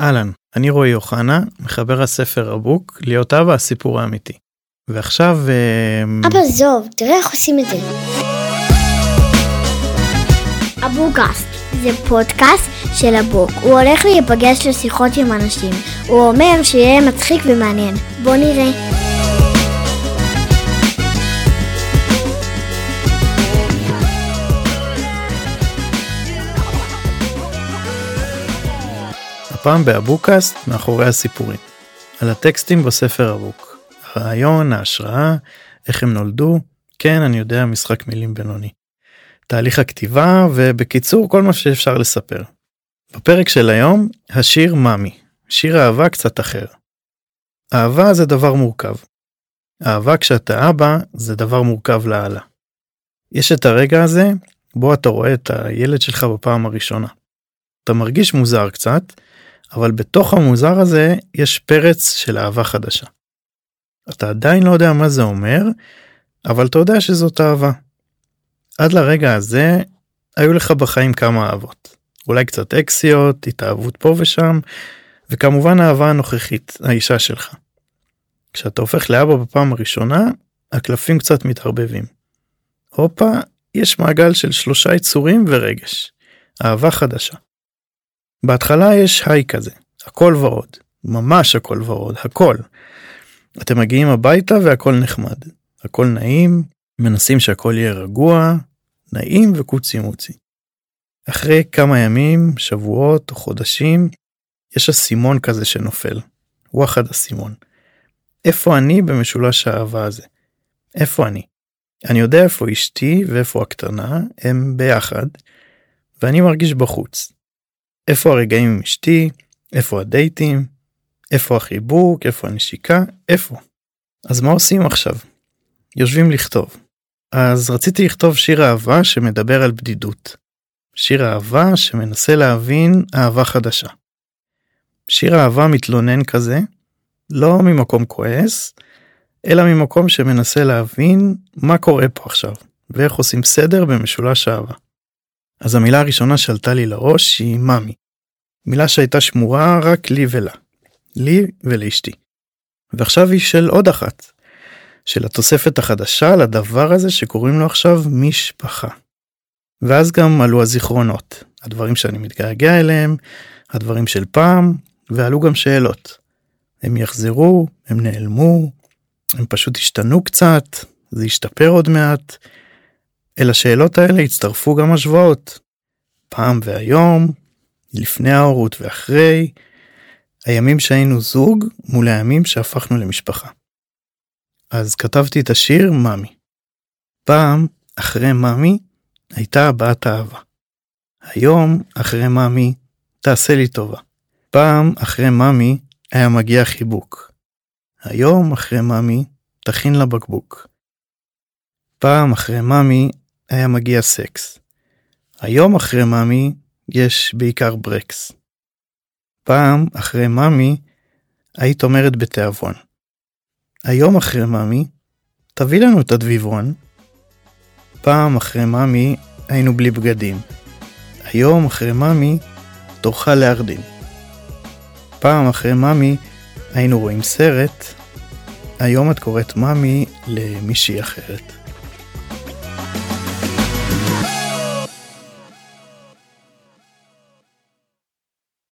אהלן, אני רועי אוחנה, מחבר הספר הבוק, להיות אבא הסיפור האמיתי. ועכשיו... אה, אבא זוב, תראה איך עושים את זה. אבוקאסט זה פודקאסט של הבוק. הוא הולך להיפגש לשיחות עם אנשים. הוא אומר שיהיה מצחיק ומעניין. בוא נראה. הפעם באבוקאסט מאחורי הסיפורים. על הטקסטים בספר אבוק. הרעיון, ההשראה, איך הם נולדו, כן אני יודע משחק מילים בינוני. תהליך הכתיבה ובקיצור כל מה שאפשר לספר. בפרק של היום השיר מאמי, שיר אהבה קצת אחר. אהבה זה דבר מורכב. אהבה כשאתה אבא זה דבר מורכב לאללה. יש את הרגע הזה בו אתה רואה את הילד שלך בפעם הראשונה. אתה מרגיש מוזר קצת, אבל בתוך המוזר הזה יש פרץ של אהבה חדשה. אתה עדיין לא יודע מה זה אומר, אבל אתה יודע שזאת אהבה. עד לרגע הזה היו לך בחיים כמה אהבות. אולי קצת אקסיות, התאהבות פה ושם, וכמובן האהבה הנוכחית, האישה שלך. כשאתה הופך לאבא בפעם הראשונה, הקלפים קצת מתערבבים. הופה, יש מעגל של שלושה יצורים ורגש. אהבה חדשה. בהתחלה יש היי כזה, הכל ורוד, ממש הכל ורוד, הכל. אתם מגיעים הביתה והכל נחמד, הכל נעים, מנסים שהכל יהיה רגוע, נעים וקוצי מוצי. אחרי כמה ימים, שבועות או חודשים, יש אסימון כזה שנופל, וואחד אסימון. איפה אני במשולש האהבה הזה? איפה אני? אני יודע איפה אשתי ואיפה הקטנה, הם ביחד, ואני מרגיש בחוץ. איפה הרגעים עם אשתי, איפה הדייטים, איפה החיבוק, איפה הנשיקה, איפה. אז מה עושים עכשיו? יושבים לכתוב. אז רציתי לכתוב שיר אהבה שמדבר על בדידות. שיר אהבה שמנסה להבין אהבה חדשה. שיר אהבה מתלונן כזה, לא ממקום כועס, אלא ממקום שמנסה להבין מה קורה פה עכשיו, ואיך עושים סדר במשולש אהבה. אז המילה הראשונה שעלתה לי לראש היא מאמי. מילה שהייתה שמורה רק לי ולה. לי ולאשתי. ועכשיו היא של עוד אחת. של התוספת החדשה לדבר הזה שקוראים לו עכשיו משפחה. ואז גם עלו הזיכרונות, הדברים שאני מתגעגע אליהם, הדברים של פעם, ועלו גם שאלות. הם יחזרו, הם נעלמו, הם פשוט השתנו קצת, זה ישתפר עוד מעט. אל השאלות האלה הצטרפו גם השוואות. פעם והיום, לפני ההורות ואחרי, הימים שהיינו זוג מול הימים שהפכנו למשפחה. אז כתבתי את השיר מאמי. פעם, אחרי מאמי, הייתה הבעת אהבה. היום, אחרי מאמי, תעשה לי טובה. פעם, אחרי מאמי, היה מגיע חיבוק. היום, אחרי מאמי, תכין לה בקבוק. פעם, אחרי מאמי, היה מגיע סקס. היום אחרי מאמי יש בעיקר ברקס. פעם אחרי מאמי היית אומרת בתיאבון. היום אחרי מאמי תביא לנו את הדביבון. פעם אחרי מאמי היינו בלי בגדים. היום אחרי מאמי תוכל להרדים. פעם אחרי מאמי היינו רואים סרט. היום את קוראת מאמי למישהי אחרת.